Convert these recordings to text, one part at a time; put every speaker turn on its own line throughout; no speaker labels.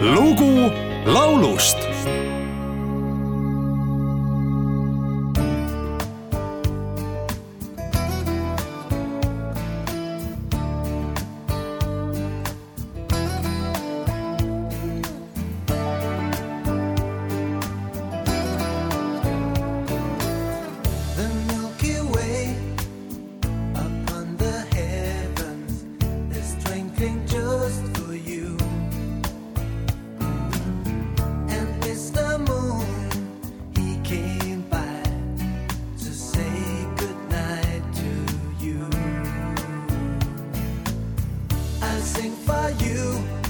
lugu laulust
dancing for you.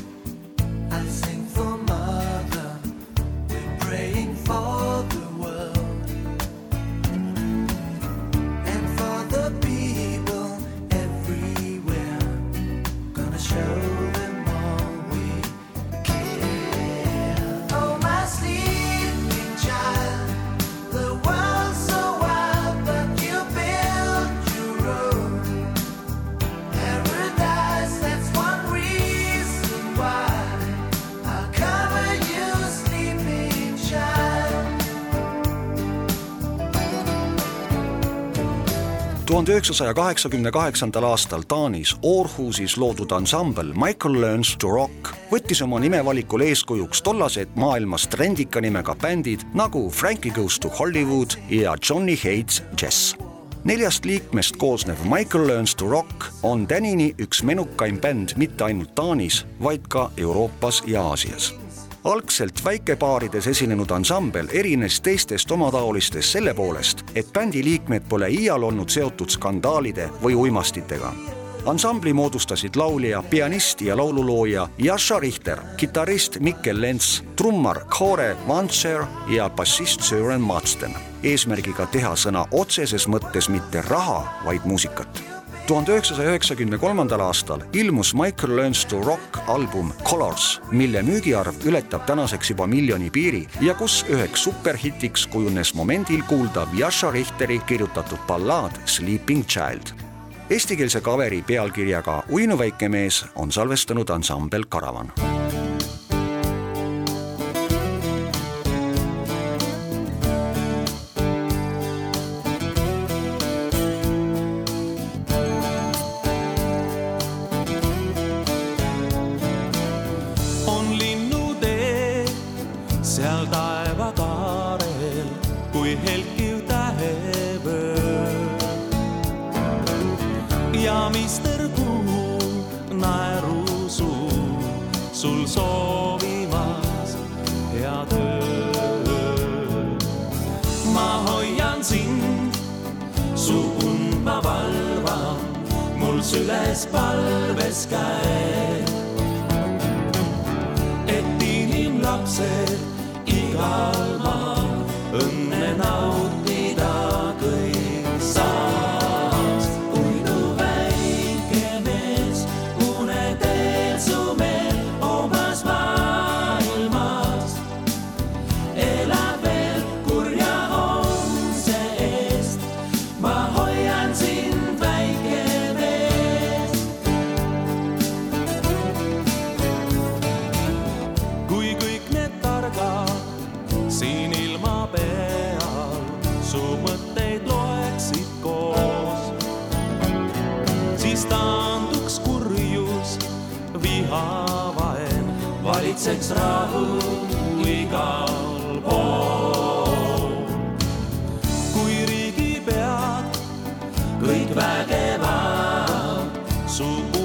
Tuhande üheksasaja kaheksakümne kaheksandal aastal Taanis Aarhusis loodud ansambel Michael Learns to Rock võttis oma nimevalikul eeskujuks tollased maailmas trendika nimega bändid nagu Frankie Goes to Hollywood ja Johnny Hates Jazz. Neljast liikmest koosnev Michael Learns to Rock on tänini üks menukaim bänd mitte ainult Taanis, vaid ka Euroopas ja Aasias algselt väikebaarides esinenud ansambel erines teistest omataolistest selle poolest, et bändi liikmed pole iial olnud seotud skandaalide või uimastitega. ansambli moodustasid laulja, pianist ja laululooja Jasša Richter, kitarrist Mikkel Lents, trummar Kåre Vantser ja bassist Sören Madsten, eesmärgiga teha sõna otseses mõttes mitte raha, vaid muusikat tuhande üheksasaja üheksakümne kolmandal aastal ilmus Michael Learns to Rock album Colors, mille müügiarv ületab tänaseks juba miljoni piiri ja kus üheks superhitiks kujunes momendil kuuldav Jascha Richteri kirjutatud ballaad Sleeping Child. Eestikeelse kaveri pealkirjaga Uinu väike mees on salvestanud ansambel Karavan
kui helkiv tähevöö. ja Mister Kuu naerusuu sul soovimas head ööd. ma hoian sind, su und ma valvan, mul süles palves käed et inimlapsed igal maal kui kõik need targad siin ilma peal su mõtteid loeksid koos, siis taanduks kurjus, viha, vaen, valitseks rahu igal pool. kui riigipead kõik vägevad su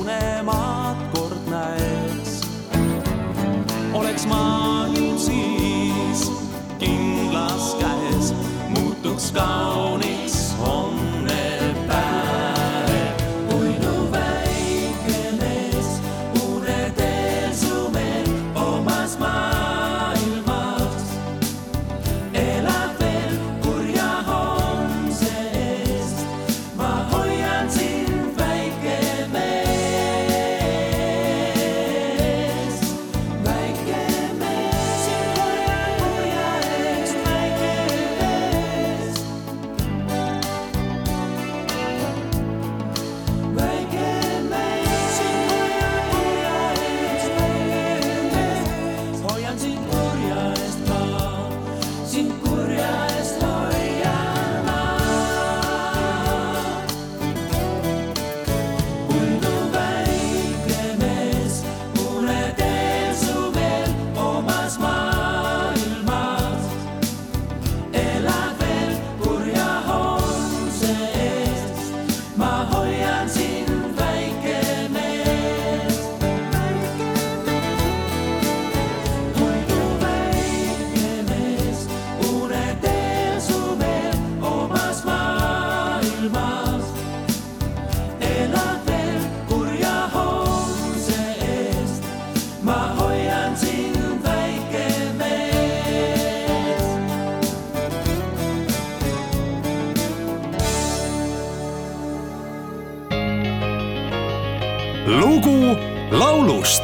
sky.
Lugu laulust